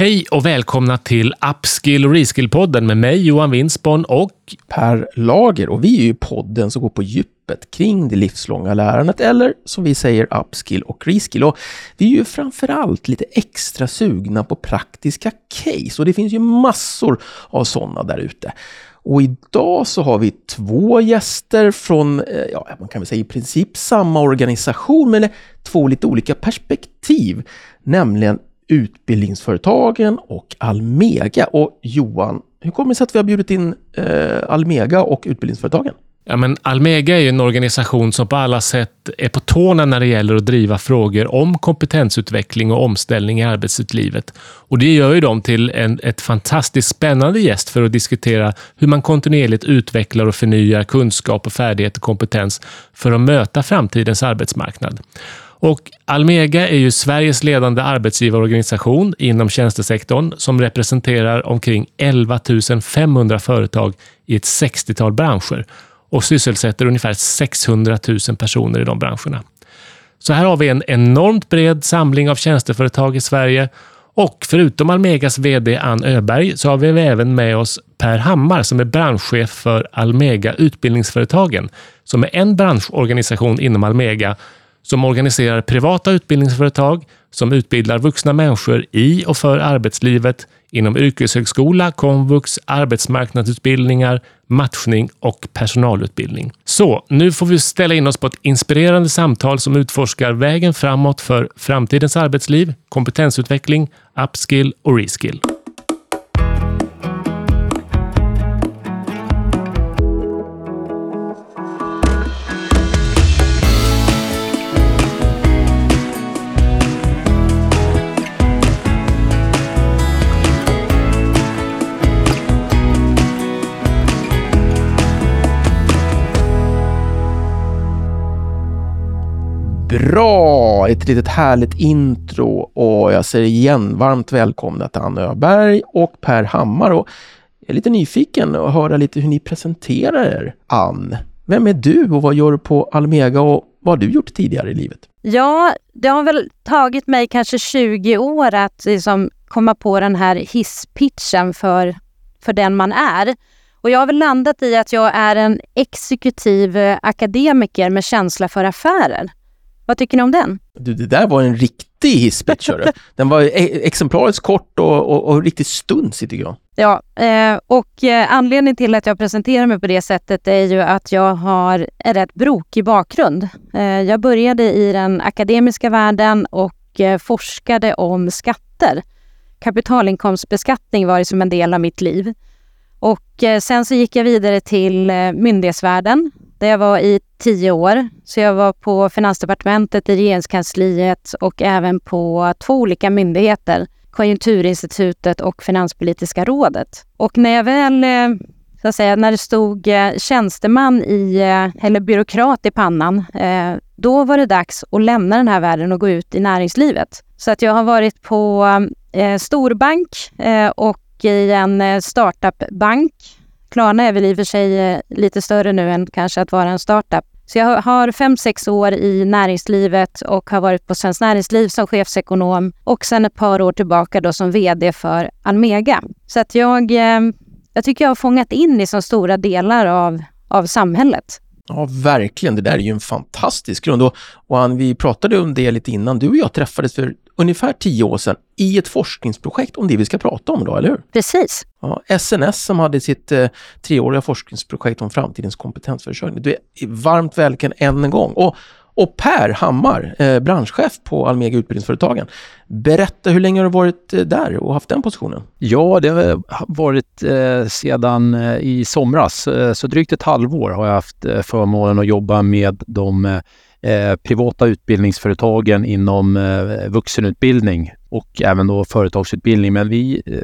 Hej och välkomna till Upskill och Reskill-podden med mig Johan Winsborn och Per Lager. Och vi är ju podden som går på djupet kring det livslånga lärandet eller som vi säger Upskill och Reskill. Och vi är ju framförallt lite extra sugna på praktiska case och det finns ju massor av sådana där ute. Och idag så har vi två gäster från, eh, ja, man kan väl säga i princip samma organisation, men två lite olika perspektiv. Nämligen Utbildningsföretagen och Almega. Och Johan, hur kommer det sig att vi har bjudit in eh, Almega och Utbildningsföretagen? Ja, men Almega är en organisation som på alla sätt är på tårna när det gäller att driva frågor om kompetensutveckling och omställning i arbetslivet. Och det gör ju dem till en, ett fantastiskt spännande gäst för att diskutera hur man kontinuerligt utvecklar och förnyar kunskap och färdighet och kompetens för att möta framtidens arbetsmarknad. Och Almega är ju Sveriges ledande arbetsgivarorganisation inom tjänstesektorn som representerar omkring 11 500 företag i ett 60-tal branscher och sysselsätter ungefär 600 000 personer i de branscherna. Så här har vi en enormt bred samling av tjänsteföretag i Sverige och förutom Almegas VD Ann Öberg så har vi även med oss Per Hammar som är branschchef för Almega Utbildningsföretagen, som är en branschorganisation inom Almega som organiserar privata utbildningsföretag som utbildar vuxna människor i och för arbetslivet inom yrkeshögskola, komvux, arbetsmarknadsutbildningar, matchning och personalutbildning. Så nu får vi ställa in oss på ett inspirerande samtal som utforskar vägen framåt för framtidens arbetsliv, kompetensutveckling, upskill och reskill. Bra! Ett litet härligt intro och jag säger igen varmt välkomna till Anna Öberg och Per Hammar. Och jag är lite nyfiken att höra lite hur ni presenterar er. Ann, vem är du och vad gör du på Almega och vad har du gjort tidigare i livet? Ja, det har väl tagit mig kanske 20 år att liksom komma på den här hisspitchen för, för den man är. Och jag har väl landat i att jag är en exekutiv eh, akademiker med känsla för affärer. Vad tycker ni om den? Du, det där var en riktig hisspitch, Den var e- exemplariskt kort och, och, och riktigt stunsig tycker jag. Ja, eh, och eh, anledningen till att jag presenterar mig på det sättet är ju att jag har en rätt brokig bakgrund. Eh, jag började i den akademiska världen och forskade om skatter. Kapitalinkomstbeskattning var som en del av mitt liv. Och sen så gick jag vidare till myndighetsvärlden där jag var i tio år. Så jag var på Finansdepartementet, i Regeringskansliet och även på två olika myndigheter. Konjunkturinstitutet och Finanspolitiska rådet. Och när jag väl, eh, så att säga, när det stod eh, tjänsteman i, eh, eller byråkrat i pannan, då var det dags att lämna den här världen och gå ut i näringslivet. Så att jag har varit på storbank och i en startupbank Klarna är väl i och för sig eh, lite större nu än kanske att vara en startup. Så jag har fem, sex år i näringslivet och har varit på Svenskt Näringsliv som chefsekonom och sen ett par år tillbaka då som VD för Almega. Så att jag, eh, jag tycker jag har fångat in i så stora delar av, av samhället. Ja, verkligen. Det där är ju en fantastisk grund. Och, och Ann, vi pratade om det lite innan. Du och jag träffades för ungefär tio år sedan i ett forskningsprojekt om det vi ska prata om idag, eller hur? Precis. Ja, SNS som hade sitt eh, treåriga forskningsprojekt om framtidens kompetensförsörjning. Du är varmt välkommen än en gång. Och, och Per Hammar, eh, branschchef på Almega Utbildningsföretagen. Berätta, hur länge har du varit eh, där och haft den positionen? Ja, det har varit eh, sedan eh, i somras. Eh, så drygt ett halvår har jag haft eh, förmånen att jobba med de Eh, privata utbildningsföretagen inom eh, vuxenutbildning och även då företagsutbildning. Men vi, eh,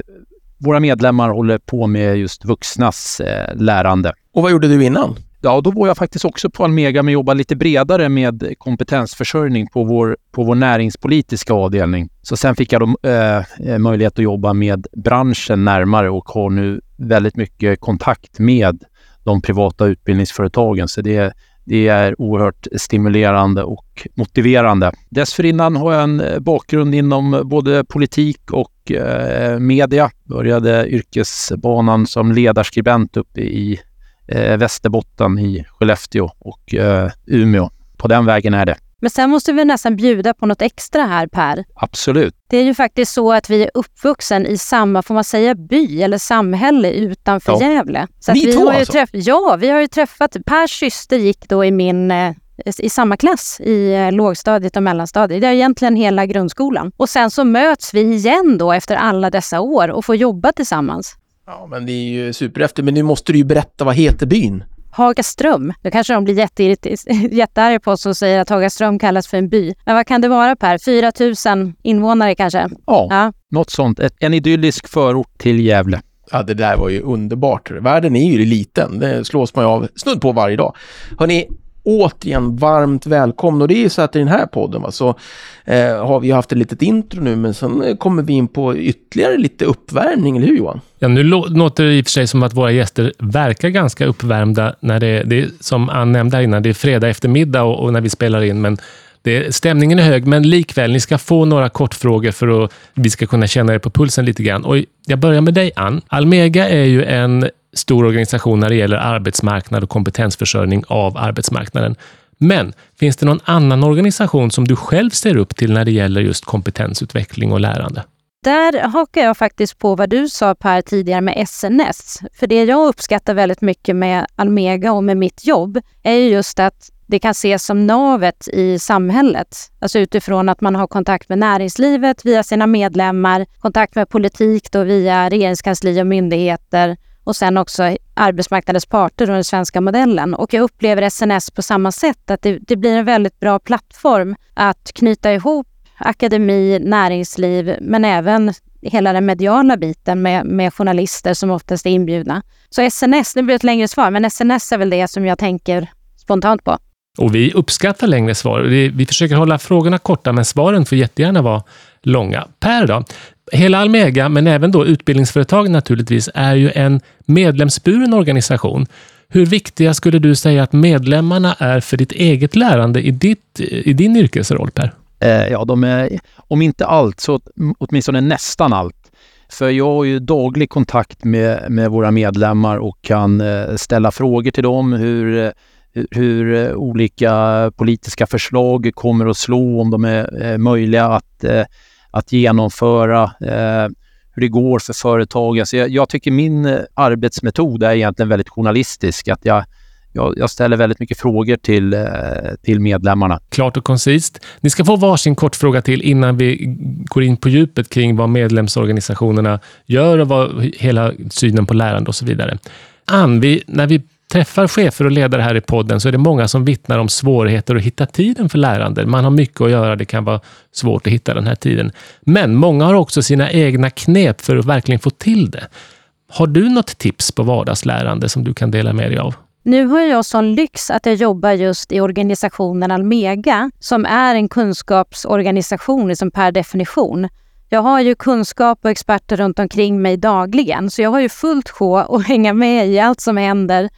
våra medlemmar håller på med just vuxnas eh, lärande. Och vad gjorde du innan? Ja, då var jag faktiskt också på Almega men jobbade lite bredare med kompetensförsörjning på vår, på vår näringspolitiska avdelning. Så sen fick jag då, eh, möjlighet att jobba med branschen närmare och har nu väldigt mycket kontakt med de privata utbildningsföretagen. Så det det är oerhört stimulerande och motiverande. Dessförinnan har jag en eh, bakgrund inom både politik och eh, media. Började yrkesbanan som ledarskribent uppe i eh, Västerbotten i Skellefteå och eh, Umeå. På den vägen är det. Men sen måste vi nästan bjuda på något extra här Per. Absolut. Det är ju faktiskt så att vi är uppvuxen i samma, får man säga by eller samhälle utanför Ja. Gävle. Så Ni vi två har ju alltså? träff- Ja, vi har ju träffat, Pers syster gick då i min eh, i samma klass i eh, lågstadiet och mellanstadiet. Det är egentligen hela grundskolan. Och sen så möts vi igen då efter alla dessa år och får jobba tillsammans. Ja, men det är ju superhäftigt. Men nu måste du ju berätta, vad heter byn? Hagaström. Då kanske de blir jättearga på oss och säger att Hagaström kallas för en by. Men vad kan det vara Per? 4 000 invånare kanske? Ja, Ja. något sånt. Ett, en idyllisk förort till Gävle. Ja, det där var ju underbart. Världen är ju liten. Det slås man ju av snudd på varje dag. Hörni, återigen varmt välkomna. Och det är ju så att i den här podden va, så eh, har vi haft ett litet intro nu, men sen eh, kommer vi in på ytterligare lite uppvärmning, eller hur Johan? Ja, nu låter det i och för sig som att våra gäster verkar ganska uppvärmda när det, det är, som Ann nämnde här innan, det är fredag eftermiddag och, och när vi spelar in, men det, stämningen är hög, men likväl, ni ska få några kortfrågor för att vi ska kunna känna er på pulsen lite grann. Och jag börjar med dig, Ann. Almega är ju en stor organisation när det gäller arbetsmarknad och kompetensförsörjning av arbetsmarknaden. Men finns det någon annan organisation som du själv ser upp till när det gäller just kompetensutveckling och lärande? Där hakar jag faktiskt på vad du sa Per tidigare med SNS. För det jag uppskattar väldigt mycket med Almega och med mitt jobb är just att det kan ses som navet i samhället. Alltså utifrån att man har kontakt med näringslivet via sina medlemmar, kontakt med politik då via regeringskansli och myndigheter och sen också arbetsmarknadens parter och den svenska modellen. Och jag upplever SNS på samma sätt, att det, det blir en väldigt bra plattform att knyta ihop akademi, näringsliv, men även hela den mediala biten med, med journalister som oftast är inbjudna. Så SNS, nu blir det ett längre svar, men SNS är väl det som jag tänker spontant på. Och vi uppskattar längre svar. Vi, vi försöker hålla frågorna korta, men svaren får jättegärna vara långa. Per då? Hela Almega, men även då utbildningsföretag naturligtvis, är ju en medlemsburen organisation. Hur viktiga skulle du säga att medlemmarna är för ditt eget lärande i, ditt, i din yrkesroll, Per? Eh, ja, de är, om inte allt, så åtminstone nästan allt. För jag har ju daglig kontakt med, med våra medlemmar och kan eh, ställa frågor till dem hur, eh, hur, olika politiska förslag kommer att slå, om de är möjliga att, att genomföra, eh, hur det går för företagen. Alltså jag, jag tycker min eh, arbetsmetod är egentligen väldigt journalistisk. Att jag, jag, jag ställer väldigt mycket frågor till, eh, till medlemmarna. Klart och koncist. Ni ska få varsin kort fråga till innan vi går in på djupet kring vad medlemsorganisationerna gör och vad hela synen på lärande och så vidare. Ann, vi, när vi träffar chefer och ledare här i podden så är det många som vittnar om svårigheter att hitta tiden för lärande. Man har mycket att göra, det kan vara svårt att hitta den här tiden. Men många har också sina egna knep för att verkligen få till det. Har du något tips på vardagslärande som du kan dela med dig av? Nu har jag sån lyx att jag jobbar just i organisationen Almega som är en kunskapsorganisation liksom per definition. Jag har ju kunskap och experter runt omkring mig dagligen så jag har ju fullt sjå att hänga med i allt som händer.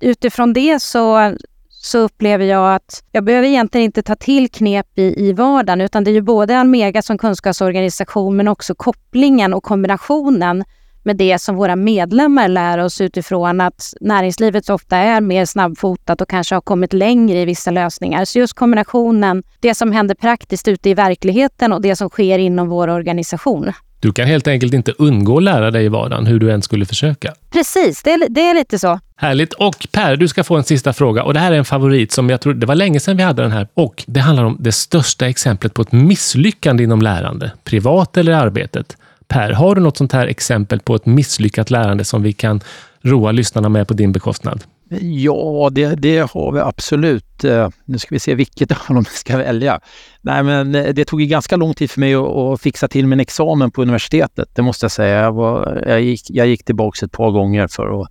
Utifrån det så, så upplever jag att jag behöver egentligen inte ta till knep i, i vardagen utan det är ju både Almega som kunskapsorganisation men också kopplingen och kombinationen med det som våra medlemmar lär oss utifrån att näringslivet ofta är mer snabbfotat och kanske har kommit längre i vissa lösningar. Så just kombinationen, det som händer praktiskt ute i verkligheten och det som sker inom vår organisation. Du kan helt enkelt inte undgå att lära dig i vardagen, hur du än skulle försöka. Precis, det är, det är lite så. Härligt. Och Per, du ska få en sista fråga. Och Det här är en favorit som jag tror, det var länge sedan vi hade den här. Och Det handlar om det största exemplet på ett misslyckande inom lärande, privat eller i arbetet. Per, har du något sånt här exempel på ett misslyckat lärande som vi kan roa lyssnarna med på din bekostnad? Ja, det, det har vi absolut. Eh, nu ska vi se vilket av dem vi ska välja. Nej, men eh, det tog ju ganska lång tid för mig att, att fixa till min examen på universitetet. Det måste jag säga. Jag, var, jag, gick, jag gick tillbaka ett par gånger för att,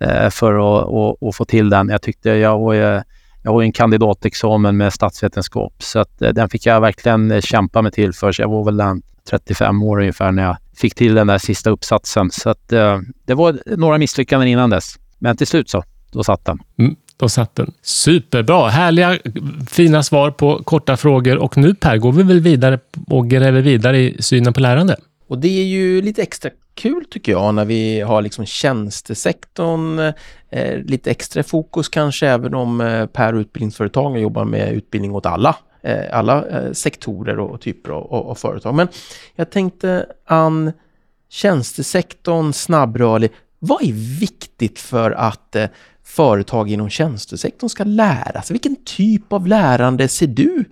eh, för att, att, att få till den. Jag tyckte jag var, jag har en kandidatexamen med statsvetenskap så att den fick jag verkligen kämpa mig till för. Så jag var väl den 35 år ungefär när jag fick till den där sista uppsatsen. Så att, det var några misslyckanden innan dess. Men till slut så, då satt den. de satt den. Superbra! Härliga, fina svar på korta frågor. Och nu Per, går vi väl vidare och gräver vidare i synen på lärande? Och det är ju lite extra kul tycker jag när vi har liksom tjänstesektorn, eh, lite extra fokus kanske även om eh, Per utbildningsföretagen jobbar med utbildning åt alla eh, alla eh, sektorer och, typer av, av, företag. Men jag tänkte Ann, tjänstesektorn, snabbrörlig. Vad är viktigt för att eh, företag inom tjänstesektorn ska lära sig? Vilken typ av lärande ser du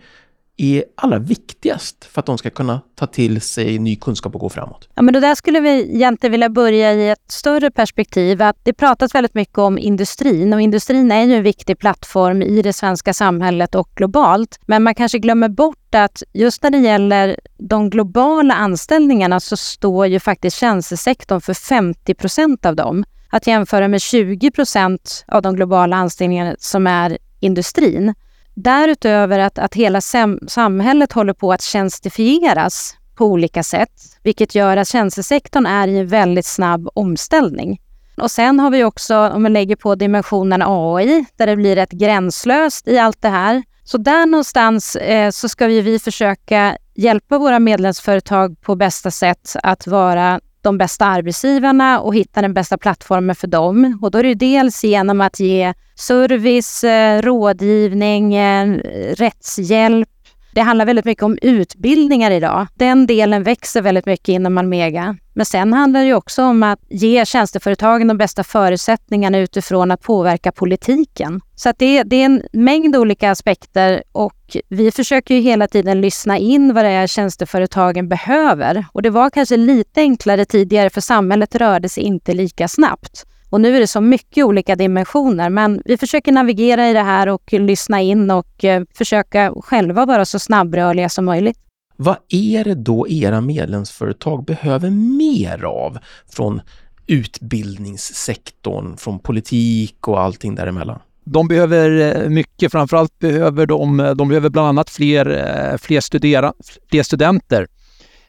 är allra viktigast för att de ska kunna ta till sig ny kunskap och gå framåt? Ja, men det där skulle vi egentligen vilja börja i ett större perspektiv. Att det pratas väldigt mycket om industrin och industrin är ju en viktig plattform i det svenska samhället och globalt. Men man kanske glömmer bort att just när det gäller de globala anställningarna så står ju faktiskt tjänstesektorn för 50 procent av dem. Att jämföra med 20 procent av de globala anställningarna som är industrin. Därutöver att, att hela samhället håller på att tjänstifieras på olika sätt, vilket gör att tjänstesektorn är i en väldigt snabb omställning. Och sen har vi också, om vi lägger på dimensionen AI, där det blir rätt gränslöst i allt det här. Så där någonstans eh, så ska vi, vi försöka hjälpa våra medlemsföretag på bästa sätt att vara de bästa arbetsgivarna och hitta den bästa plattformen för dem. Och då är det dels genom att ge service, eh, rådgivning, eh, rättshjälp. Det handlar väldigt mycket om utbildningar idag. Den delen växer väldigt mycket inom Almega. Men sen handlar det också om att ge tjänsteföretagen de bästa förutsättningarna utifrån att påverka politiken. Så att det, det är en mängd olika aspekter och vi försöker ju hela tiden lyssna in vad det är tjänsteföretagen behöver. Och det var kanske lite enklare tidigare för samhället rörde sig inte lika snabbt. Och nu är det så mycket olika dimensioner, men vi försöker navigera i det här och lyssna in och eh, försöka själva vara så snabbrörliga som möjligt. Vad är det då era medlemsföretag behöver mer av från utbildningssektorn, från politik och allting däremellan? De behöver eh, mycket, framförallt behöver de, eh, de behöver bland annat fler, fler, studera, fler studenter.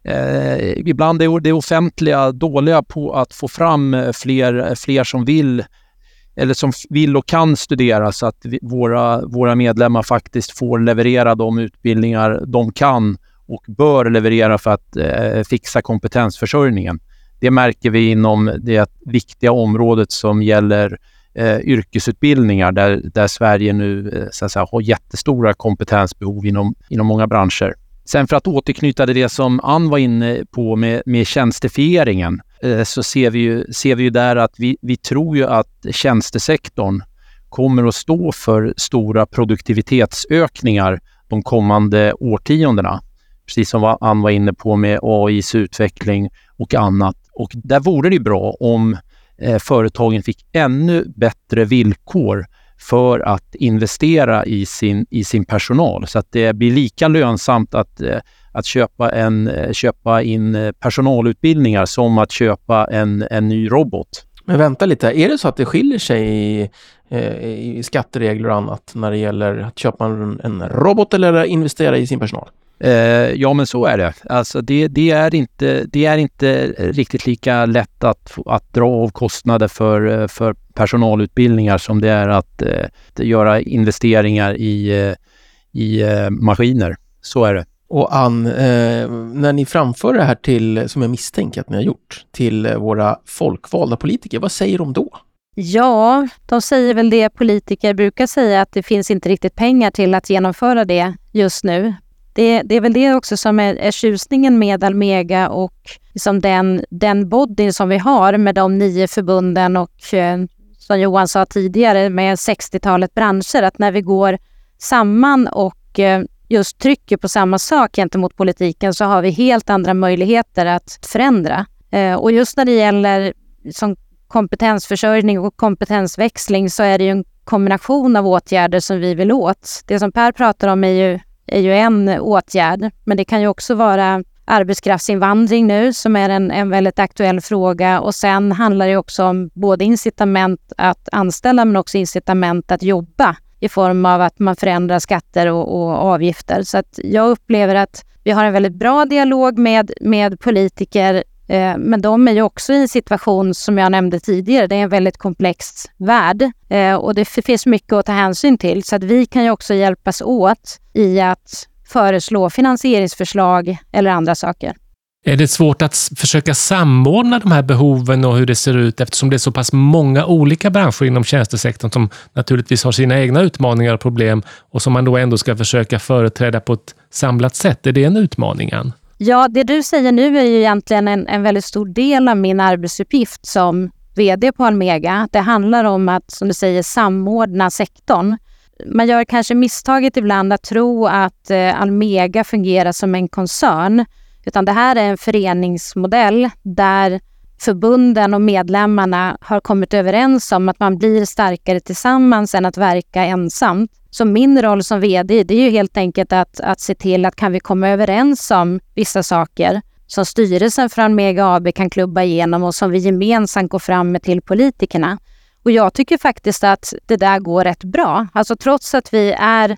Eh, ibland är det offentliga dåliga på att få fram eh, fler, eh, fler som vill eller som vill och kan studera så att vi, våra, våra medlemmar faktiskt får leverera de utbildningar de kan och bör leverera för att eh, fixa kompetensförsörjningen. Det märker vi inom det viktiga området som gäller eh, yrkesutbildningar där, där Sverige nu eh, så att säga, har jättestora kompetensbehov inom, inom många branscher. Sen för att återknyta till det som Ann var inne på med, med tjänstefieringen eh, så ser vi ju, ser vi ju där att vi, vi tror ju att tjänstesektorn kommer att stå för stora produktivitetsökningar de kommande årtiondena precis som Ann var inne på med AIs utveckling och annat. Och där vore det bra om eh, företagen fick ännu bättre villkor för att investera i sin, i sin personal så att det blir lika lönsamt att, eh, att köpa, en, eh, köpa in eh, personalutbildningar som att köpa en, en ny robot. Men vänta lite, är det så att det skiljer sig i, i skatteregler och annat när det gäller att köpa en, en robot eller investera i sin personal? Eh, ja, men så är det. Alltså det, det, är inte, det är inte riktigt lika lätt att, att dra av kostnader för, eh, för personalutbildningar som det är att, eh, att göra investeringar i, eh, i eh, maskiner. Så är det. Och Ann, eh, när ni framför det här till, som jag misstänker att ni har gjort, till våra folkvalda politiker, vad säger de då? Ja, de säger väl det politiker brukar säga, att det finns inte riktigt pengar till att genomföra det just nu det, det är väl det också som är, är tjusningen med Almega och liksom den, den body som vi har med de nio förbunden och eh, som Johan sa tidigare med 60-talet branscher, att när vi går samman och eh, just trycker på samma sak gentemot politiken så har vi helt andra möjligheter att förändra. Eh, och just när det gäller som kompetensförsörjning och kompetensväxling så är det ju en kombination av åtgärder som vi vill åt. Det som Per pratar om är ju är ju en åtgärd, men det kan ju också vara arbetskraftsinvandring nu som är en, en väldigt aktuell fråga och sen handlar det också om både incitament att anställa men också incitament att jobba i form av att man förändrar skatter och, och avgifter. Så att jag upplever att vi har en väldigt bra dialog med, med politiker Eh, men de är ju också i en situation som jag nämnde tidigare. Det är en väldigt komplex värld eh, och det finns mycket att ta hänsyn till. Så att vi kan ju också hjälpas åt i att föreslå finansieringsförslag eller andra saker. Är det svårt att försöka samordna de här behoven och hur det ser ut eftersom det är så pass många olika branscher inom tjänstesektorn som naturligtvis har sina egna utmaningar och problem och som man då ändå ska försöka företräda på ett samlat sätt? Är det en utmaning, Ann? Ja, det du säger nu är ju egentligen en, en väldigt stor del av min arbetsuppgift som VD på Almega. Det handlar om att, som du säger, samordna sektorn. Man gör kanske misstaget ibland att tro att eh, Almega fungerar som en koncern utan det här är en föreningsmodell där förbunden och medlemmarna har kommit överens om att man blir starkare tillsammans än att verka ensamt. Så min roll som VD det är ju helt enkelt att, att se till att kan vi komma överens om vissa saker som styrelsen för Almega AB kan klubba igenom och som vi gemensamt går fram med till politikerna. Och jag tycker faktiskt att det där går rätt bra. Alltså trots att vi är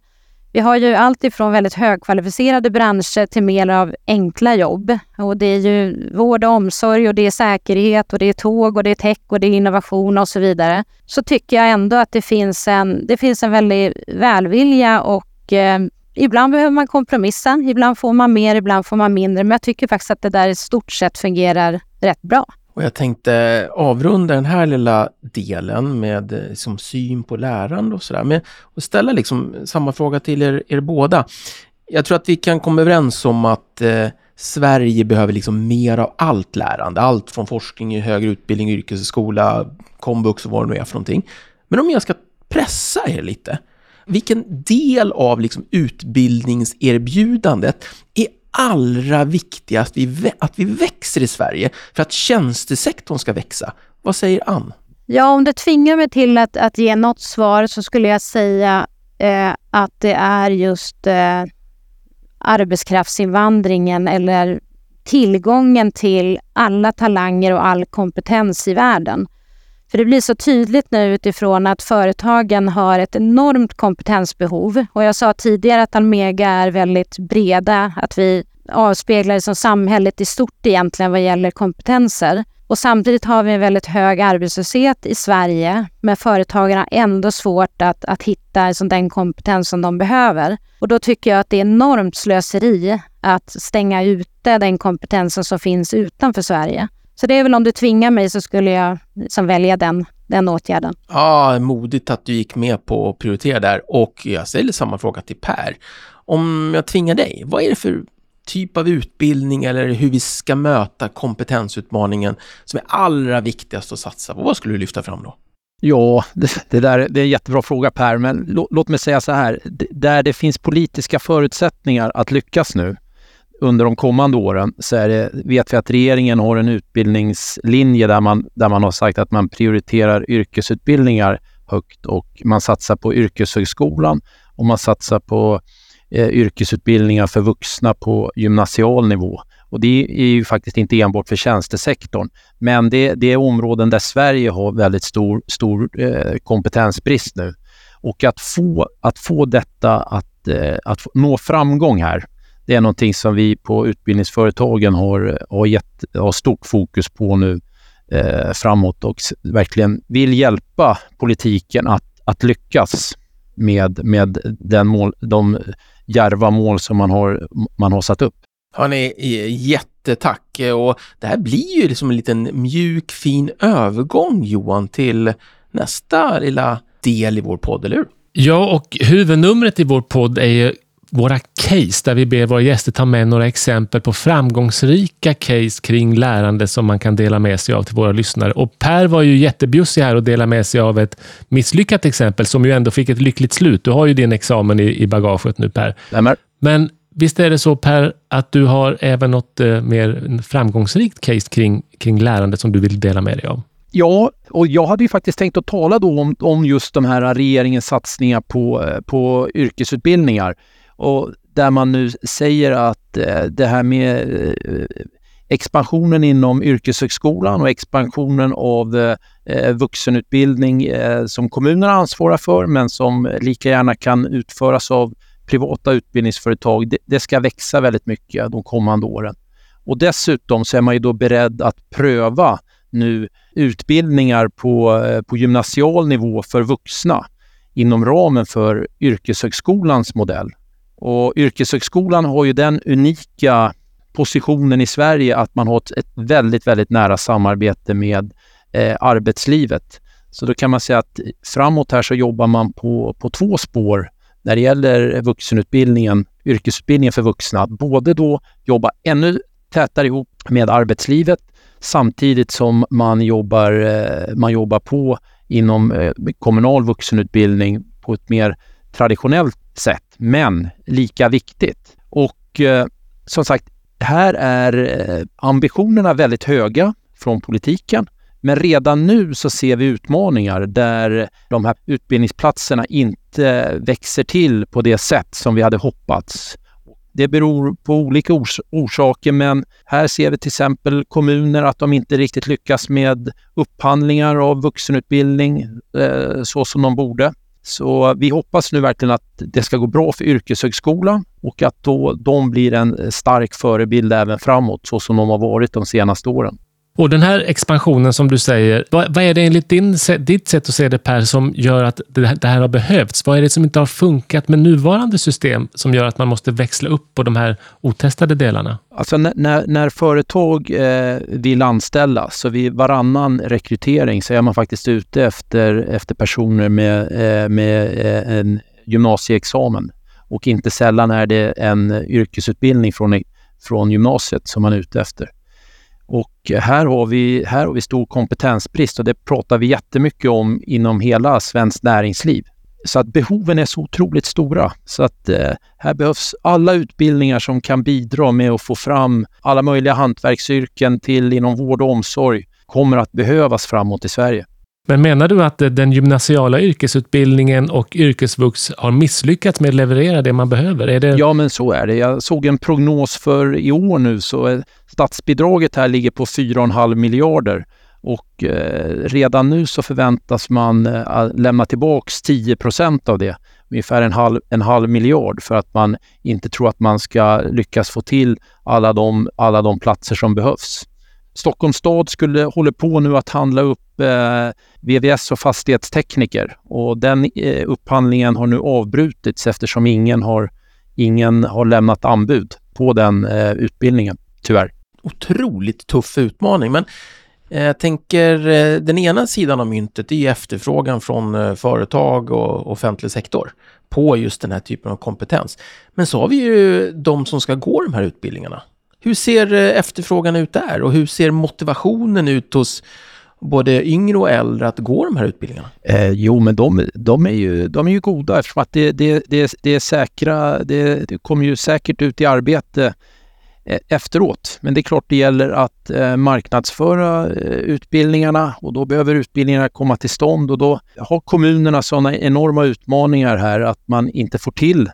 vi har ju allt ifrån väldigt högkvalificerade branscher till mer av enkla jobb. Och det är ju vård och omsorg och det är säkerhet och det är tåg och det är tech och det är innovation och så vidare. Så tycker jag ändå att det finns en, det finns en väldig välvilja och eh, ibland behöver man kompromissa. Ibland får man mer, ibland får man mindre. Men jag tycker faktiskt att det där i stort sett fungerar rätt bra. Och jag tänkte avrunda den här lilla delen med eh, liksom, syn på lärande och sådär. Men och ställa liksom samma fråga till er, er båda. Jag tror att vi kan komma överens om att eh, Sverige behöver liksom mer av allt lärande. Allt från forskning högre utbildning, yrkesskola, komvux och vad det nu är för någonting. Men om jag ska pressa er lite. Vilken del av liksom utbildningserbjudandet är allra viktigast att vi växer i Sverige för att tjänstesektorn ska växa. Vad säger Ann? Ja, om du tvingar mig till att, att ge något svar så skulle jag säga eh, att det är just eh, arbetskraftsinvandringen eller tillgången till alla talanger och all kompetens i världen. För det blir så tydligt nu utifrån att företagen har ett enormt kompetensbehov. Och jag sa tidigare att Almega är väldigt breda, att vi avspeglar det som samhället i stort egentligen vad gäller kompetenser. Och samtidigt har vi en väldigt hög arbetslöshet i Sverige, men företagen har ändå svårt att, att hitta den kompetens som de behöver. Och då tycker jag att det är enormt slöseri att stänga ute den kompetensen som finns utanför Sverige. Så det är väl om du tvingar mig så skulle jag liksom välja den, den åtgärden. Ja, modigt att du gick med på att prioritera där. Och jag ställer samma fråga till Per. Om jag tvingar dig, vad är det för typ av utbildning eller hur vi ska möta kompetensutmaningen som är allra viktigast att satsa på? Vad skulle du lyfta fram då? Ja, det, det, där, det är en jättebra fråga Per, men låt, låt mig säga så här. Där det finns politiska förutsättningar att lyckas nu, under de kommande åren så är det, vet vi att regeringen har en utbildningslinje där man, där man har sagt att man prioriterar yrkesutbildningar högt och man satsar på yrkeshögskolan och man satsar på eh, yrkesutbildningar för vuxna på gymnasial nivå. Och det är ju faktiskt inte enbart för tjänstesektorn, men det, det är områden där Sverige har väldigt stor, stor eh, kompetensbrist nu. Och att få, att få detta att, eh, att nå framgång här, det är någonting som vi på utbildningsföretagen har, har, gett, har stort fokus på nu eh, framåt och verkligen vill hjälpa politiken att, att lyckas med, med den mål, de järva mål som man har, man har satt upp. Hörni, jättetack! Och det här blir ju liksom en liten mjuk, fin övergång, Johan, till nästa lilla del i vår podd, eller hur? Ja, och huvudnumret i vår podd är ju våra case där vi ber våra gäster ta med några exempel på framgångsrika case kring lärande som man kan dela med sig av till våra lyssnare. Och Per var ju jättebjussig här och delade med sig av ett misslyckat exempel som ju ändå fick ett lyckligt slut. Du har ju din examen i, i bagaget nu Per. Men visst är det så Per, att du har även något eh, mer framgångsrikt case kring, kring lärande som du vill dela med dig av? Ja, och jag hade ju faktiskt tänkt att tala då om, om just de här regeringens satsningar på, eh, på yrkesutbildningar. Och där man nu säger att eh, det här med eh, expansionen inom yrkeshögskolan och expansionen av eh, vuxenutbildning som kommunerna ansvarar för men som lika gärna kan utföras av privata utbildningsföretag, det, ska växa väldigt mycket de kommande åren. Och dessutom så är man ju då beredd att pröva nu utbildningar på, på gymnasial nivå för vuxna inom ramen för yrkeshögskolans modell. Och yrkeshögskolan har ju den unika positionen i Sverige att man har ett väldigt, väldigt nära samarbete med eh, arbetslivet. Så då kan man säga att framåt här så jobbar man på, på två spår när det gäller vuxenutbildningen, yrkesutbildningen för vuxna. Både då jobba ännu tätare ihop med arbetslivet samtidigt som man jobbar, eh, man jobbar på inom eh, kommunal vuxenutbildning på ett mer traditionellt sätt, men lika viktigt. Och eh, som sagt, här är eh, ambitionerna väldigt höga från politiken. Men redan nu så ser vi utmaningar där de här utbildningsplatserna inte växer till på det sätt som vi hade hoppats. Det beror på olika ors orsaker, men här ser vi till exempel kommuner att de inte riktigt lyckas med upphandlingar av vuxenutbildning eh, så som de borde. Så vi hoppas nu verkligen att det ska gå bra för yrkeshögskolan och att då de blir en stark förebild även framåt så som de har varit de senaste åren. Och den här expansionen som du säger, vad, vad är det enligt din, ditt sätt att se det Per, som gör att det, det, här har behövts? Vad är det som inte har funkat med nuvarande system som gör att man måste växla upp på de här otestade delarna? Alltså när, när företag eh, vill anställa, så vid varannan rekrytering så är man faktiskt ute efter, efter personer med, eh, med eh, en gymnasieexamen. Och inte sällan är det en yrkesutbildning från, från gymnasiet som man är ute efter. Och eh, här har, vi, här har vi stor kompetensbrist och det pratar vi jättemycket om inom hela svenskt näringsliv. Så att behoven är så otroligt stora. Så att eh, här behövs alla utbildningar som kan bidra med att få fram alla möjliga hantverksyrken till inom vård och omsorg kommer att behövas framåt i Sverige. Men menar du att eh, den gymnasiala yrkesutbildningen och yrkesvux har misslyckats med att leverera det man behöver? Är det... Ja, men så är det. Jag såg en prognos för i år nu, så eh, statsbidraget här ligger på 4,5 miljarder och eh, redan nu så förväntas man eh, lämna tillbaks 10 procent av det, ungefär en halv, en halv miljard för att man inte tror att man ska lyckas få till alla de, alla de platser som behövs. Stockholms stad skulle, håller på nu att handla upp eh, VVS och fastighetstekniker och den eh, upphandlingen har nu avbrutits eftersom ingen har, ingen har lämnat anbud på den eh, utbildningen, tyvärr. Otroligt tuff utmaning, men eh, jag tänker eh, den ena sidan av myntet är efterfrågan från eh, företag och offentlig sektor på just den här typen av kompetens. Men så har vi ju de som ska gå de här utbildningarna. Hur ser eh, efterfrågan ut där och hur ser motivationen ut hos både yngre och äldre att gå de här utbildningarna? Eh, jo, men de, de, är ju, de är ju goda eftersom att det, det, det, det är säkra, det, det kommer ju säkert ut i arbete eh, efteråt. Men det är klart det gäller att eh, marknadsföra utbildningarna och då behöver utbildningarna komma till stånd och då har kommunerna sådana enorma utmaningar här att man inte får till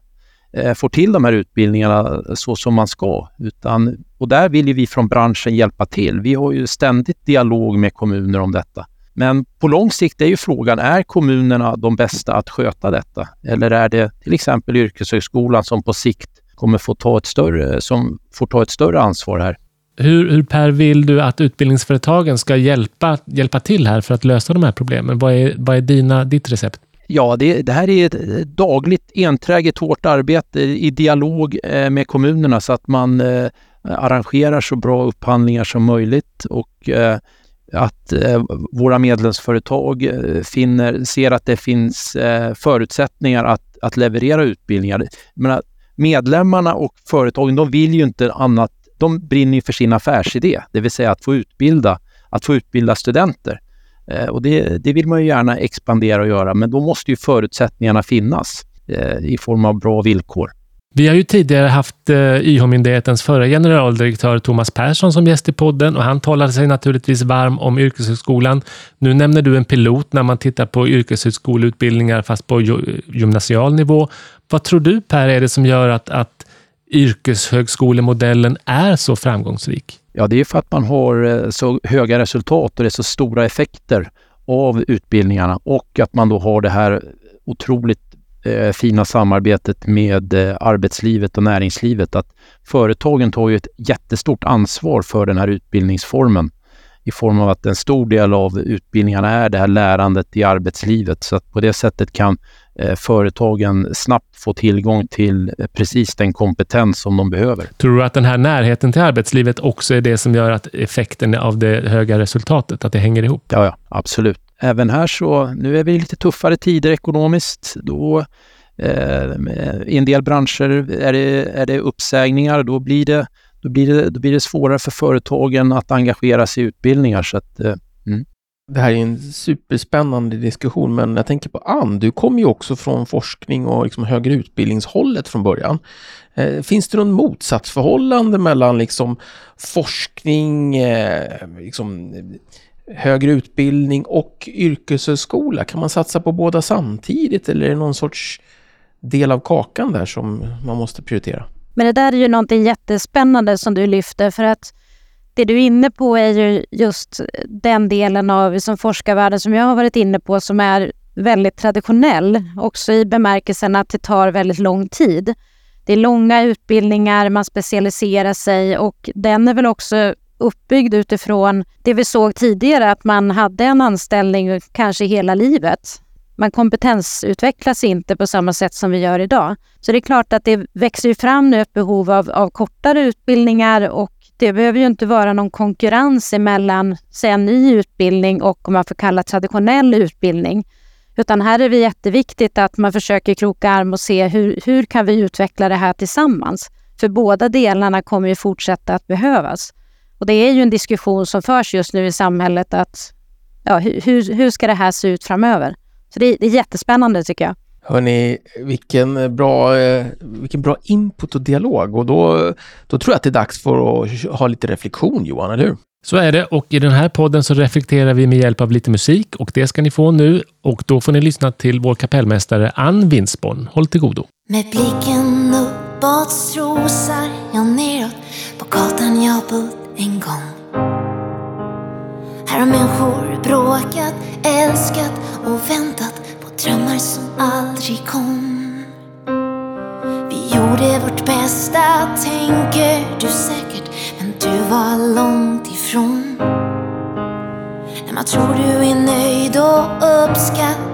Eh, får till de här utbildningarna så som man ska. Utan, och där vill vi från branschen hjälpa till. Vi har ju ständigt dialog med kommuner om detta. Men på lång sikt är ju frågan, är kommunerna de bästa att sköta detta? Eller är det till exempel yrkeshögskolan som på sikt kommer få ta ett större, som får ta ett större ansvar här? Hur, hur Per vill du att utbildningsföretagen ska hjälpa, hjälpa till här för att lösa de här problemen? Vad är, vad är dina, ditt recept? Ja, det, det, här är ett eh, dagligt enträget hårt arbete i dialog eh, med kommunerna så att man eh, arrangerar så bra upphandlingar som möjligt och eh, att eh, våra medlemsföretag finner, ser att det finns förutsättningar att, att leverera utbildningar. menar, medlemmarna och företagen, de vill ju inte annat. De brinner för sin affärsidé, det vill säga att få utbilda, att få utbilda studenter. Eh, och det, det, vill man ju gärna expandera och göra, men då måste ju förutsättningarna finnas eh, i form av bra villkor. Vi har ju tidigare haft eh, YH-myndighetens förra generaldirektör Thomas Persson som gäst i podden och han talade sig naturligtvis varm om yrkeshögskolan. Nu nämner du en pilot när man tittar på yrkeshögskoleutbildningar fast på gymnasial nivå. Vad tror du Per är det som gör att, att yrkeshögskolemodellen är så framgångsrik? Ja, det är för att man har eh, så höga resultat och det är så stora effekter av utbildningarna och att man då har det här otroligt eh, fina samarbetet med eh, arbetslivet och näringslivet. Att företagen tar ju ett jättestort ansvar för den här utbildningsformen i form av att en stor del av utbildningarna är det här lärandet i arbetslivet. Så att på det sättet kan eh, företagen snabbt få tillgång till eh, precis den kompetens som de behöver. Tror du att den här närheten till arbetslivet också är det som gör att effekten av det höga resultatet, att det hänger ihop? Ja, ja absolut. Även här så, nu är vi i lite tuffare tider ekonomiskt. Då eh, i en del branscher är det, är det uppsägningar. Då blir det då blir det, då blir det svårare för företagen att engagera sig i utbildningar. Så att, eh, mm. Det här är en superspännande diskussion, men jag tänker på Ann, du kommer ju också från forskning och liksom högre utbildningshållet från början. Eh, finns det någon motsatsförhållande mellan liksom forskning, eh, liksom, eh, högre utbildning och yrkeshögskola? Kan man satsa på båda samtidigt eller är det någon sorts del av kakan där som man måste prioritera? Men det där är ju någonting jättespännande som du lyfter för att det du är inne på är ju just den delen av som forskarvärlden som jag har varit inne på som är väldigt traditionell, också i bemärkelsen att det tar väldigt lång tid. Det är långa utbildningar, man specialiserar sig och den är väl också uppbyggd utifrån det vi såg tidigare, att man hade en anställning kanske hela livet. Man kompetensutvecklas inte på samma sätt som vi gör idag. Så det är klart att det växer ju fram nu ett behov av, av kortare utbildningar och det behöver ju inte vara någon konkurrens mellan säg, en ny utbildning och om man får kalla traditionell utbildning. Utan här är det jätteviktigt att man försöker kroka arm och se hur, hur kan vi utveckla det här tillsammans? För båda delarna kommer ju fortsätta att behövas. Och det är ju en diskussion som förs just nu i samhället att ja, hur, hur ska det här se ut framöver? Så det, det är jättespännande tycker jag. Hörni, vilken bra, eh, vilken bra input och dialog och då, då tror jag att det är dags för att ha lite reflektion Johan, eller hur? Så är det och i den här podden så reflekterar vi med hjälp av lite musik och det ska ni få nu och då får ni lyssna till vår kapellmästare Ann Winsborn. Håll till godo. Med blicken uppåt strosar jag neråt på gatan jag bott en gång. Här har människor bråkat, älskat och väntat på drömmar som aldrig kom. Vi gjorde vårt bästa, tänker du säkert, men du var långt ifrån. När man tror du är nöjd och uppskattad.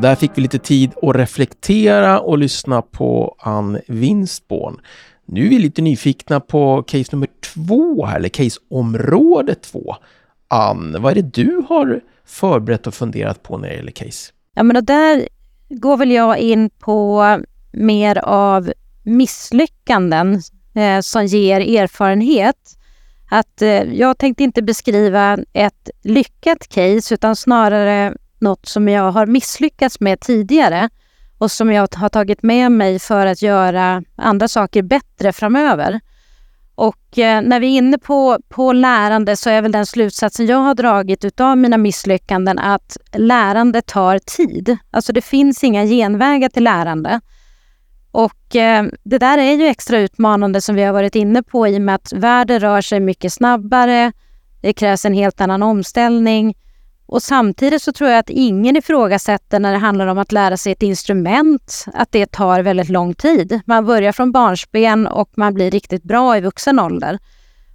Där fick vi lite tid att reflektera och lyssna på Ann Winstborn. Nu är vi lite nyfikna på case nummer två här, eller caseområde två. Ann, vad är det du har förberett och funderat på när det gäller case? Ja, men där går väl jag in på mer av misslyckanden eh, som ger erfarenhet. Att eh, jag tänkte inte beskriva ett lyckat case utan snarare något som jag har misslyckats med tidigare och som jag har tagit med mig för att göra andra saker bättre framöver. Och eh, när vi är inne på, på lärande så är väl den slutsatsen jag har dragit utav mina misslyckanden att lärande tar tid. Alltså det finns inga genvägar till lärande. Och eh, det där är ju extra utmanande som vi har varit inne på i och med att världen rör sig mycket snabbare. Det krävs en helt annan omställning. Och samtidigt så tror jag att ingen ifrågasätter när det handlar om att lära sig ett instrument, att det tar väldigt lång tid. Man börjar från barnsben och man blir riktigt bra i vuxen ålder.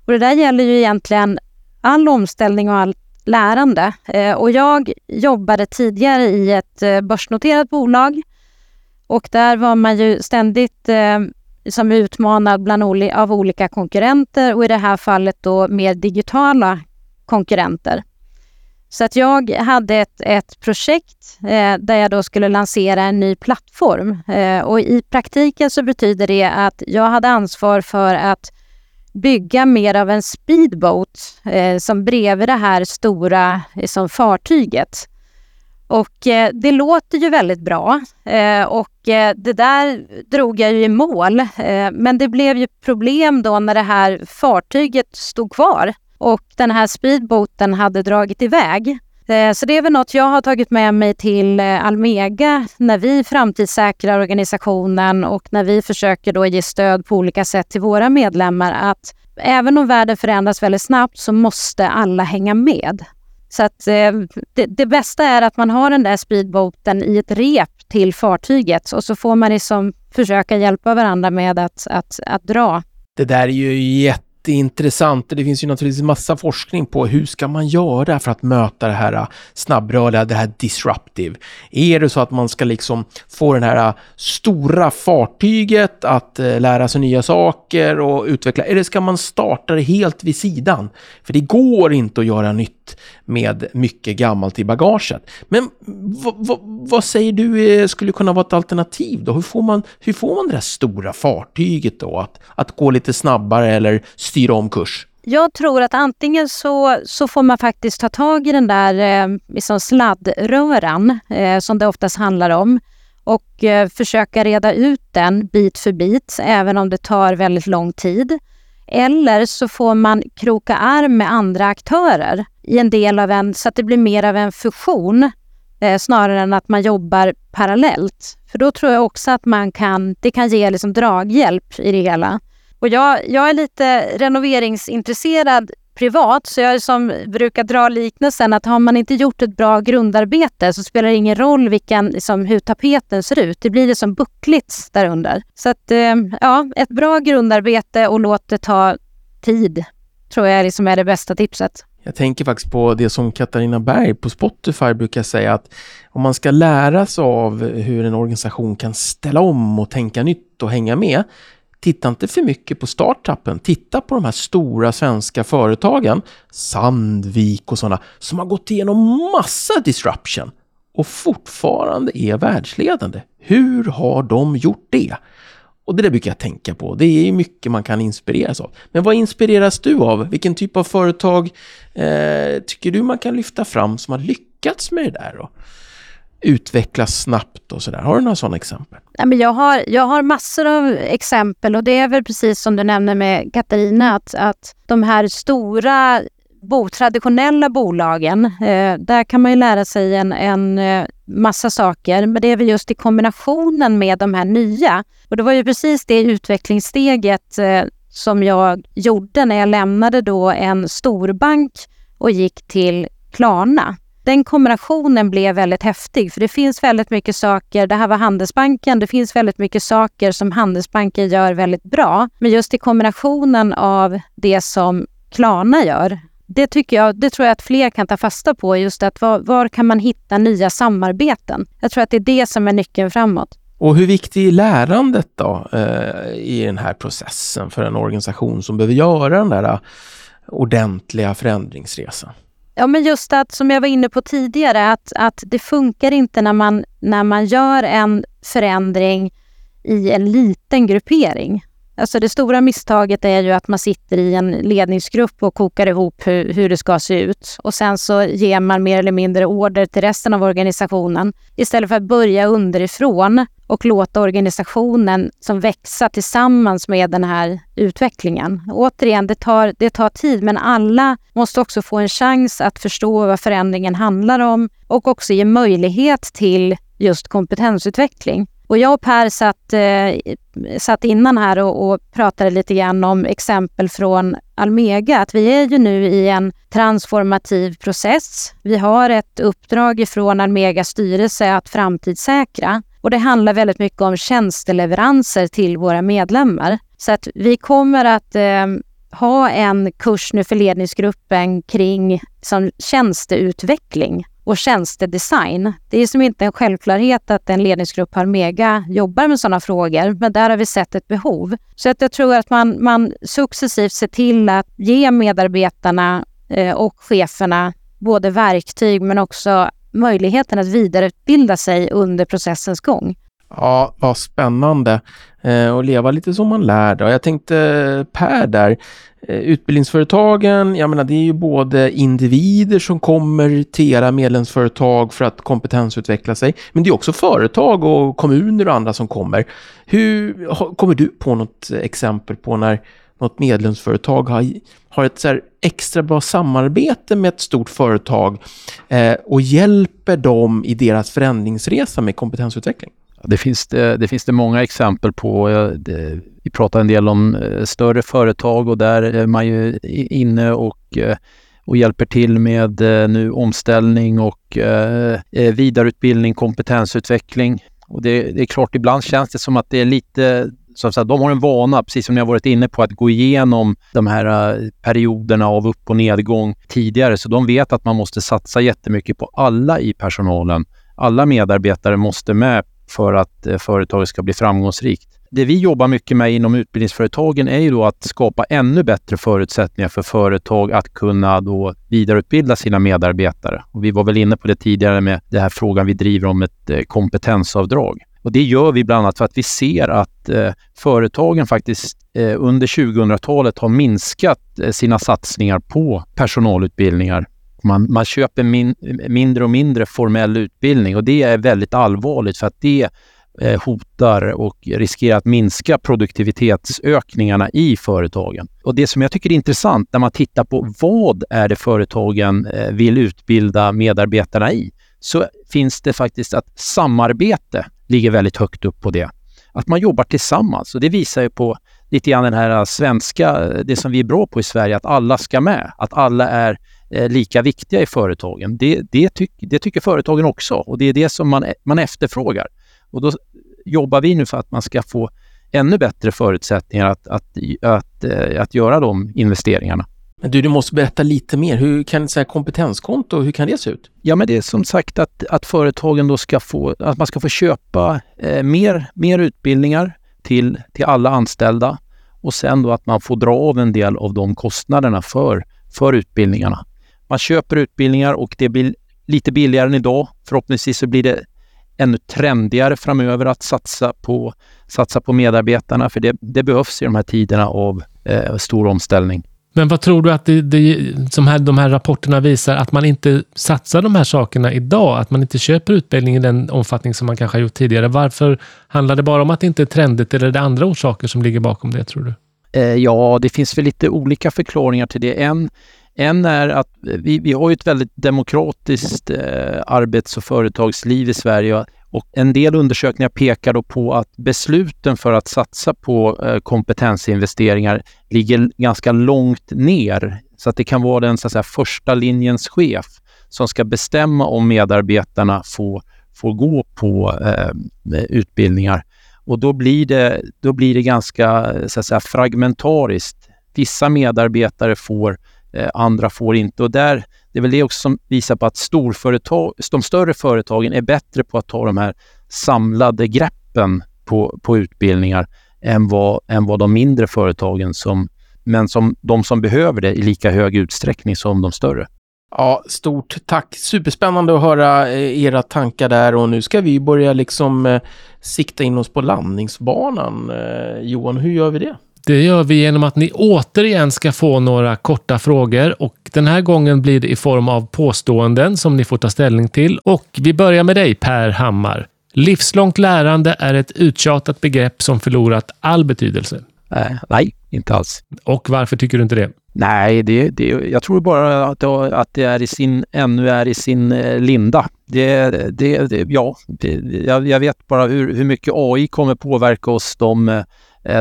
Och det där gäller ju egentligen all omställning och allt lärande. Eh, och jag jobbade tidigare i ett eh, börsnoterat bolag och där var man ju ständigt eh, som utmanad bland av olika konkurrenter och i det här fallet då mer digitala konkurrenter. Så att jag hade ett, ett projekt eh, där jag då skulle lansera en ny plattform. Eh, och i praktiken så betyder det att jag hade ansvar för att bygga mer av en speedboat eh, som bredvid det här stora eh, som fartyget. Och eh, det låter ju väldigt bra eh, och eh, det där drog jag ju i mål. Eh, men det blev ju problem då när det här fartyget stod kvar och den här speedboaten hade dragit iväg. Eh, så det är väl något jag har tagit med mig till eh, Almega när vi framtidssäkrar organisationen och när vi försöker då ge stöd på olika sätt till våra medlemmar att även om världen förändras väldigt snabbt så måste alla hänga med. Så att eh, det, det, bästa är att man har den där speedboaten i ett rep till fartyget och så får man liksom försöka hjälpa varandra med att, att, att dra. Det där är ju jätte jätteintressant. Det finns ju naturligtvis massa forskning på hur ska man göra för att möta det här äh, snabbrörliga, det här disruptive. Är det så att man ska liksom få den här äh, stora fartyget att äh, lära sig nya saker och utveckla, eller ska man starta det helt vid sidan? För det går inte att göra nytt med mycket gammalt i bagaget. Men vad säger du eh, skulle kunna vara ett alternativ då? Hur får man, hur får man det där stora fartyget då att, att gå lite snabbare eller styra om kurs? Jag tror att antingen så, så får man faktiskt ta tag i den där eh, liksom sladdröran eh, som det oftast handlar om och eh, försöka reda ut den bit för bit, även om det tar väldigt lång tid. Eller så får man kroka arm med andra aktörer i en del av en, så att det blir mer av en fusion eh, snarare än att man jobbar parallellt. För då tror jag också att man kan, det kan ge liksom draghjälp i det hela. Och jag, jag är lite renoveringsintresserad privat, så jag som brukar dra liknelsen att har man inte gjort ett bra grundarbete så spelar det ingen roll vilken, liksom, hur tapeten ser ut. Det blir liksom buckligt därunder. Så att, eh, ja, ett bra grundarbete och låt det ta tid tror jag liksom är det bästa tipset. Jag tänker faktiskt på det som Katarina Berg på Spotify brukar säga att om man ska lära sig av hur en organisation kan ställa om och tänka nytt och hänga med Titta inte för mycket på startupen. Titta på de här stora svenska företagen, Sandvik och sådana, som har gått igenom massa disruption och fortfarande är världsledande. Hur har de gjort det? Och det där brukar jag tänka på. Det är mycket man kan inspireras av. Men vad inspireras du av? Vilken typ av företag eh, tycker du man kan lyfta fram som har lyckats med det där? Då? Utvecklas snabbt och sådär. Har du några sådana exempel? Nej, men jag, har, jag har massor av exempel och det är väl precis som du nämner med Katarina att, att de här stora bo, traditionella bolagen, eh, där kan man ju lära sig en, en eh, massa saker. Men det är väl just i kombinationen med de här nya. Och det var ju precis det utvecklingssteget eh, som jag gjorde när jag lämnade då en storbank och gick till Klarna den kombinationen blev väldigt häftig för det finns väldigt mycket saker, det här var Handelsbanken, det finns väldigt mycket saker som Handelsbanken gör väldigt bra. Men just i kombinationen av det som Klarna gör, det, tycker jag, det tror jag att fler kan ta fasta på. Just att var, var kan man hitta nya samarbeten? Jag tror att det är det som är nyckeln framåt. Och hur viktig är lärandet då eh, i den här processen för en organisation som behöver göra den där eh, ordentliga förändringsresan? Ja, men just att, som jag var inne på tidigare, att, att det funkar inte när man, när man gör en förändring i en liten gruppering. Alltså det stora misstaget är ju att man sitter i en ledningsgrupp och kokar ihop hur, hur, det ska se ut. Och sen så ger man mer eller mindre order till resten av organisationen istället för att börja underifrån och låta organisationen som växa tillsammans med den här utvecklingen. Återigen, det tar, det tar tid, men alla måste också få en chans att förstå vad förändringen handlar om och också ge möjlighet till just kompetensutveckling. Och jag och Per satt, eh, satt innan här och, och, pratade lite grann om exempel från Almega. Att vi är ju nu i en transformativ process. Vi har ett uppdrag ifrån Almegas styrelse att framtidssäkra. Och det handlar väldigt mycket om tjänsteleveranser till våra medlemmar. Så att vi kommer att eh, ha en kurs nu för ledningsgruppen kring som tjänsteutveckling och tjänstedesign. Det är som inte en självklarhet att en ledningsgrupp har mega jobbar med sådana frågor, men där har vi sett ett behov. Så att jag tror att man, man successivt ser till att ge medarbetarna eh, och cheferna både verktyg men också möjligheten att vidareutbilda sig under processens gång. Ja, vad spännande. Eh, och leva lite som man lär. Då. Jag tänkte Per där, eh, utbildningsföretagen, jag menar det är ju både individer som kommer till era medlemsföretag för att kompetensutveckla sig, men det är också företag och kommuner och andra som kommer. Hur, kommer du på något exempel på när något medlemsföretag har, har ett så extra bra samarbete med ett stort företag eh, och hjälper dem i deras förändringsresa med kompetensutveckling? Det finns det, det, finns det många exempel på. Det, vi pratar en del om eh, större företag och där är man ju inne och, eh, och hjälper till med eh, nu omställning och vidareutbildning, kompetensutveckling. Och det, det är klart, ibland känns det som att det är lite så att säga, de har en vana, precis som ni har varit inne på, att gå igenom de här perioderna av upp och nedgång tidigare. Så de vet att man måste satsa jättemycket på alla i personalen. Alla medarbetare måste med för att eh, företaget ska bli framgångsrikt. Det vi jobbar mycket med inom utbildningsföretagen är ju då att skapa ännu bättre förutsättningar för företag att kunna då vidareutbilda sina medarbetare. Och vi var väl inne på det tidigare med den här frågan vi driver om ett eh, kompetensavdrag. Och det gör vi bland annat för att vi ser att eh, företagen faktiskt eh, under 2000-talet har minskat eh, sina satsningar på personalutbildningar man, man köper min, mindre och mindre formell utbildning och det är väldigt allvarligt för att det eh, hotar och riskerar att minska produktivitetsökningarna i företagen. Och Det som jag tycker är intressant när man tittar på vad är det företagen eh, vill utbilda medarbetarna i, så finns det faktiskt att samarbete ligger väldigt högt upp på det. Att man jobbar tillsammans och det visar ju på lite grann den här svenska, det som vi är bra på i Sverige, att alla ska med. Att alla är lika viktiga i företagen. Det, det, tyck, det, tycker företagen också och det är det som man, man efterfrågar. Och då jobbar vi nu för att man ska få ännu bättre förutsättningar att, att, att, eh, att göra de investeringarna. Men du, du måste berätta lite mer. Hur kan ett kompetenskonto, hur kan det se ut? Ja, men det är som sagt att, att företagen då ska få, att man ska få köpa eh, mer, mer utbildningar till, till alla anställda och sen då att man får dra av en del av de kostnaderna för, för utbildningarna. Man köper utbildningar och det blir lite billigare än idag. Förhoppningsvis så blir det ännu trendigare framöver att satsa på, satsa på medarbetarna, för det, det behövs i de här tiderna av eh, stor omställning. Men vad tror du att det, det, som här, de här rapporterna visar, att man inte satsar de här sakerna idag? Att man inte köper utbildning i den omfattning som man kanske har gjort tidigare. Varför handlar det bara om att det inte är trendigt eller är det andra orsaker som ligger bakom det, tror du? Eh, ja, det finns väl lite olika förklaringar till det. En en är att vi, vi har ett väldigt demokratiskt eh, arbets och företagsliv i Sverige och en del undersökningar pekar då på att besluten för att satsa på eh, kompetensinvesteringar ligger ganska långt ner. Så att det kan vara den så att säga, första linjens chef som ska bestämma om medarbetarna får, får gå på eh, utbildningar. Och då blir det, då blir det ganska så att säga, fragmentariskt. Vissa medarbetare får Eh, andra får inte. Och där, det är väl det också som visar på att storföretag, de större företagen är bättre på att ta de här samlade greppen på, på utbildningar än vad, än vad de mindre företagen, som, men som de som behöver det i lika hög utsträckning som de större. Ja, stort tack. Superspännande att höra eh, era tankar där och nu ska vi börja liksom eh, sikta in oss på landningsbanan. Eh, Johan, hur gör vi det? Det gör vi genom att ni återigen ska få några korta frågor och den här gången blir det i form av påståenden som ni får ta ställning till. Och vi börjar med dig Per Hammar. Livslångt lärande är ett uttjatat begrepp som förlorat all betydelse. Äh, nej, inte alls. Och varför tycker du inte det? Nej, det, det, jag tror bara att det, att det är i sin, ännu är i sin eh, linda. Det, det, det ja, jag, jag, vet bara hur, hur mycket AI kommer påverka oss de Eh,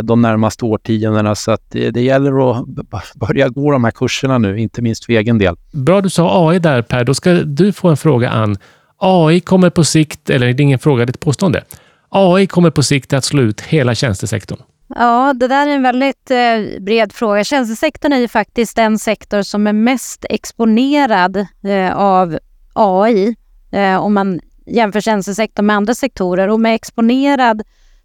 de närmaste årtiondena. Så att det, det gäller att börja gå de här kurserna nu, inte minst för egen del. Bra du sa AI där Per. Då ska du få en fråga Ann. AI kommer på sikt, eller det är ingen fråga, det är ett påstående. AI kommer på sikt att slå ut hela tjänstesektorn. Ja, det där är en väldigt eh, bred fråga. Tjänstesektorn är ju faktiskt den sektor som är mest exponerad eh, av AI eh, om man jämför tjänstesektorn med andra sektorer. Och med exponerad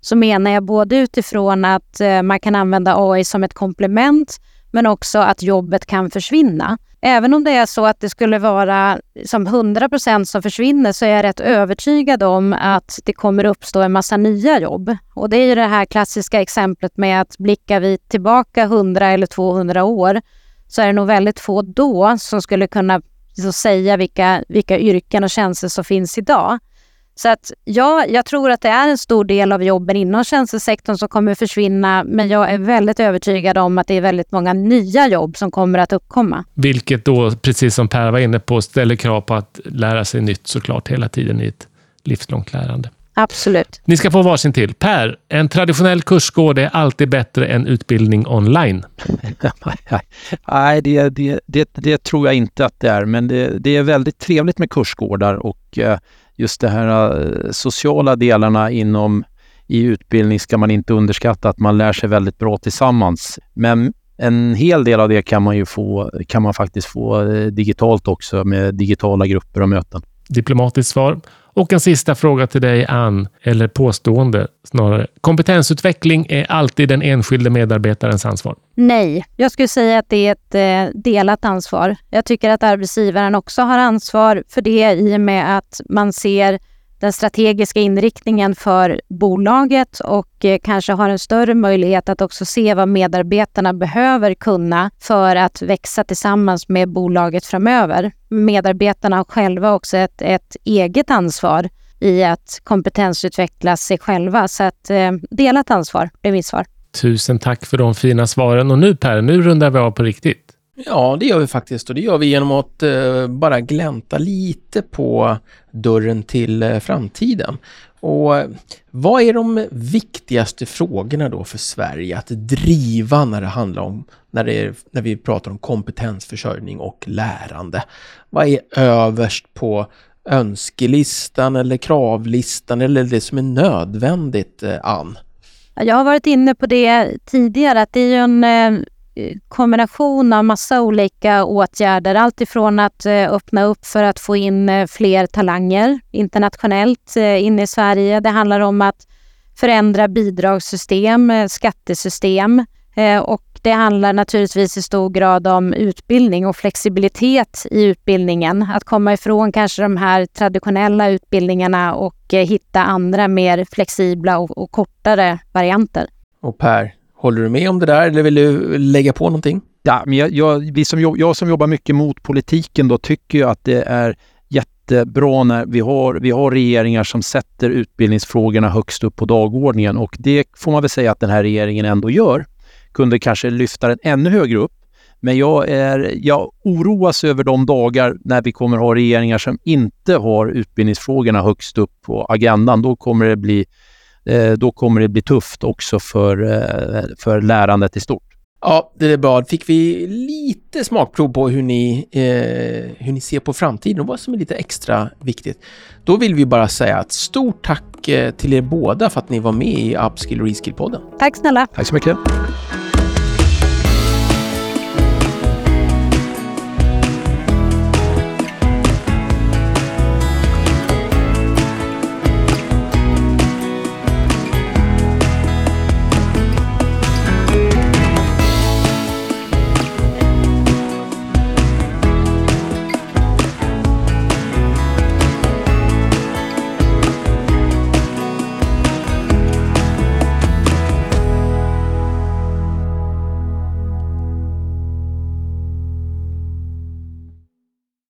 så menar jag både utifrån att eh, man kan använda AI som ett komplement men också att jobbet kan försvinna. Även om det är så att det skulle vara som 100% som försvinner så är jag rätt övertygad om att det kommer uppstå en massa nya jobb. Och det är ju det här klassiska exemplet med att blickar vi tillbaka 100 eller 200 år så är det nog väldigt få då som skulle kunna så säga vilka, vilka yrken och tjänster som finns idag. Så att ja, jag tror att det är en stor del av jobben inom tjänstesektorn som kommer försvinna, men jag är väldigt övertygad om att det är väldigt många nya jobb som kommer att uppkomma. Vilket då, precis som Per var inne på, ställer krav på att lära sig nytt såklart hela tiden i ett livslångt lärande. Absolut. Ni ska få varsin till. Per, en traditionell kursgård är alltid bättre än utbildning online. Nej, det, det, det, det, tror jag inte att det är, men det, det är väldigt trevligt med kursgårdar och eh, just de här eh, sociala delarna inom i utbildning ska man inte underskatta, att man lär sig väldigt bra tillsammans. Men en hel del av det kan man ju få, kan man faktiskt få eh, digitalt också med digitala grupper och möten. Diplomatiskt svar. Och en sista fråga till dig, Ann, eller påstående snarare. Kompetensutveckling är alltid den enskilde medarbetarens ansvar? Nej, jag skulle säga att det är ett eh, delat ansvar. Jag tycker att arbetsgivaren också har ansvar för det i och med att man ser den strategiska inriktningen för bolaget och eh, kanske har en större möjlighet att också se vad medarbetarna behöver kunna för att växa tillsammans med bolaget framöver. Medarbetarna har själva också ett, ett eget ansvar i att kompetensutveckla sig själva. Så att eh, delat ansvar blir mitt svar. Tusen tack för de fina svaren. Och nu Per, nu rundar vi av på riktigt. Ja, det gör vi faktiskt och det gör vi genom att eh, bara glänta lite på dörren till eh, framtiden. Och eh, vad är de viktigaste frågorna då för Sverige att driva när det handlar om, när, det är, när vi pratar om kompetensförsörjning och lärande? Vad är överst på önskelistan eller kravlistan eller det som är nödvändigt, eh, Ann? Jag har varit inne på det tidigare, att det är ju en eh, kombination av massa olika åtgärder. Allt ifrån att eh, öppna upp för att få in eh, fler talanger internationellt eh, in i Sverige. Det handlar om att förändra bidragssystem, skattesystem och det handlar naturligtvis i stor grad om utbildning och flexibilitet i utbildningen. Att komma ifrån kanske de här traditionella utbildningarna och hitta andra mer flexibla och, och kortare varianter. Och Per, Håller du med om det där eller vill du lägga på någonting? Ja, men jag, jag, vi som, jag som jobbar mycket mot politiken då tycker ju att det är jättebra när vi har, vi har regeringar som sätter utbildningsfrågorna högst upp på dagordningen och det får man väl säga att den här regeringen ändå gör. Kunde kanske lyfta den ännu högre upp. Men jag, är, jag oroas över de dagar när vi kommer ha regeringar som inte har utbildningsfrågorna högst upp på agendan. Då kommer det bli då kommer det bli tufft också för, eh, för lärandet i stort. Ja, det är bra. Fick vi lite smakprov på hur ni, eh, hur ni ser på framtiden och vad som är lite extra viktigt. Då vill vi bara säga ett stort tack eh, till er båda för att ni var med i Upskill och Reskill-podden. Tack snälla. Tack så mycket.